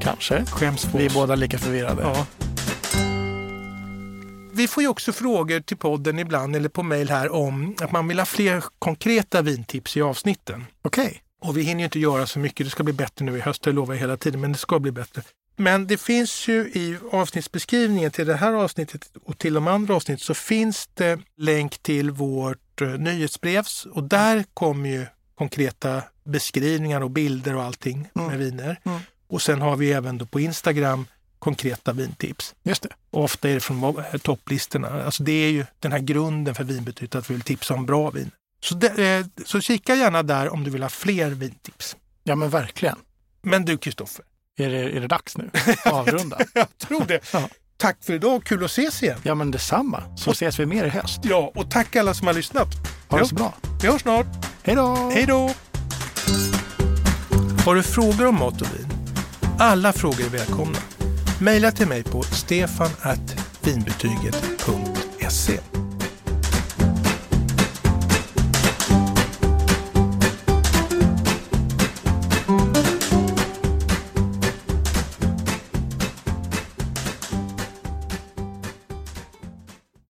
[SPEAKER 2] Kanske.
[SPEAKER 1] Skäms
[SPEAKER 2] Vi är båda lika förvirrade.
[SPEAKER 1] Ja. Vi får ju också frågor till podden ibland eller på mejl här om att man vill ha fler konkreta vintips i avsnitten.
[SPEAKER 2] Okej.
[SPEAKER 1] Och vi hinner ju inte göra så mycket. Det ska bli bättre nu i höst, det lovar jag hela tiden, men det ska bli bättre. Men det finns ju i avsnittsbeskrivningen till det här avsnittet och till de andra avsnitten så finns det länk till vårt eh, nyhetsbrevs och där kommer ju konkreta beskrivningar och bilder och allting
[SPEAKER 2] Mm.
[SPEAKER 1] med viner.
[SPEAKER 2] Mm.
[SPEAKER 1] Och sen har vi även då på Instagram konkreta vintips.
[SPEAKER 2] Just det.
[SPEAKER 1] Och ofta är det från eh, topplistorna. Alltså det är ju den här grunden för vinbetyget att vi vill tipsa om bra vin. Så, det, eh, så kika gärna där om du vill ha fler vintips.
[SPEAKER 2] Ja, men verkligen.
[SPEAKER 1] Men du Kristoffer,
[SPEAKER 2] Är det, är det dags nu? Avrunda?
[SPEAKER 1] jag tror det.
[SPEAKER 2] Ja.
[SPEAKER 1] Tack för idag, kul att ses igen.
[SPEAKER 2] Ja, men detsamma. Så ses vi mer i höst.
[SPEAKER 1] Ja, och tack alla som har lyssnat.
[SPEAKER 2] Ha det så bra.
[SPEAKER 1] Vi hörs snart.
[SPEAKER 2] Hej då!
[SPEAKER 1] Hej då! Har du frågor om mat och vin? Alla frågor är välkomna. Maila till mig på stefan.vinbetyget.se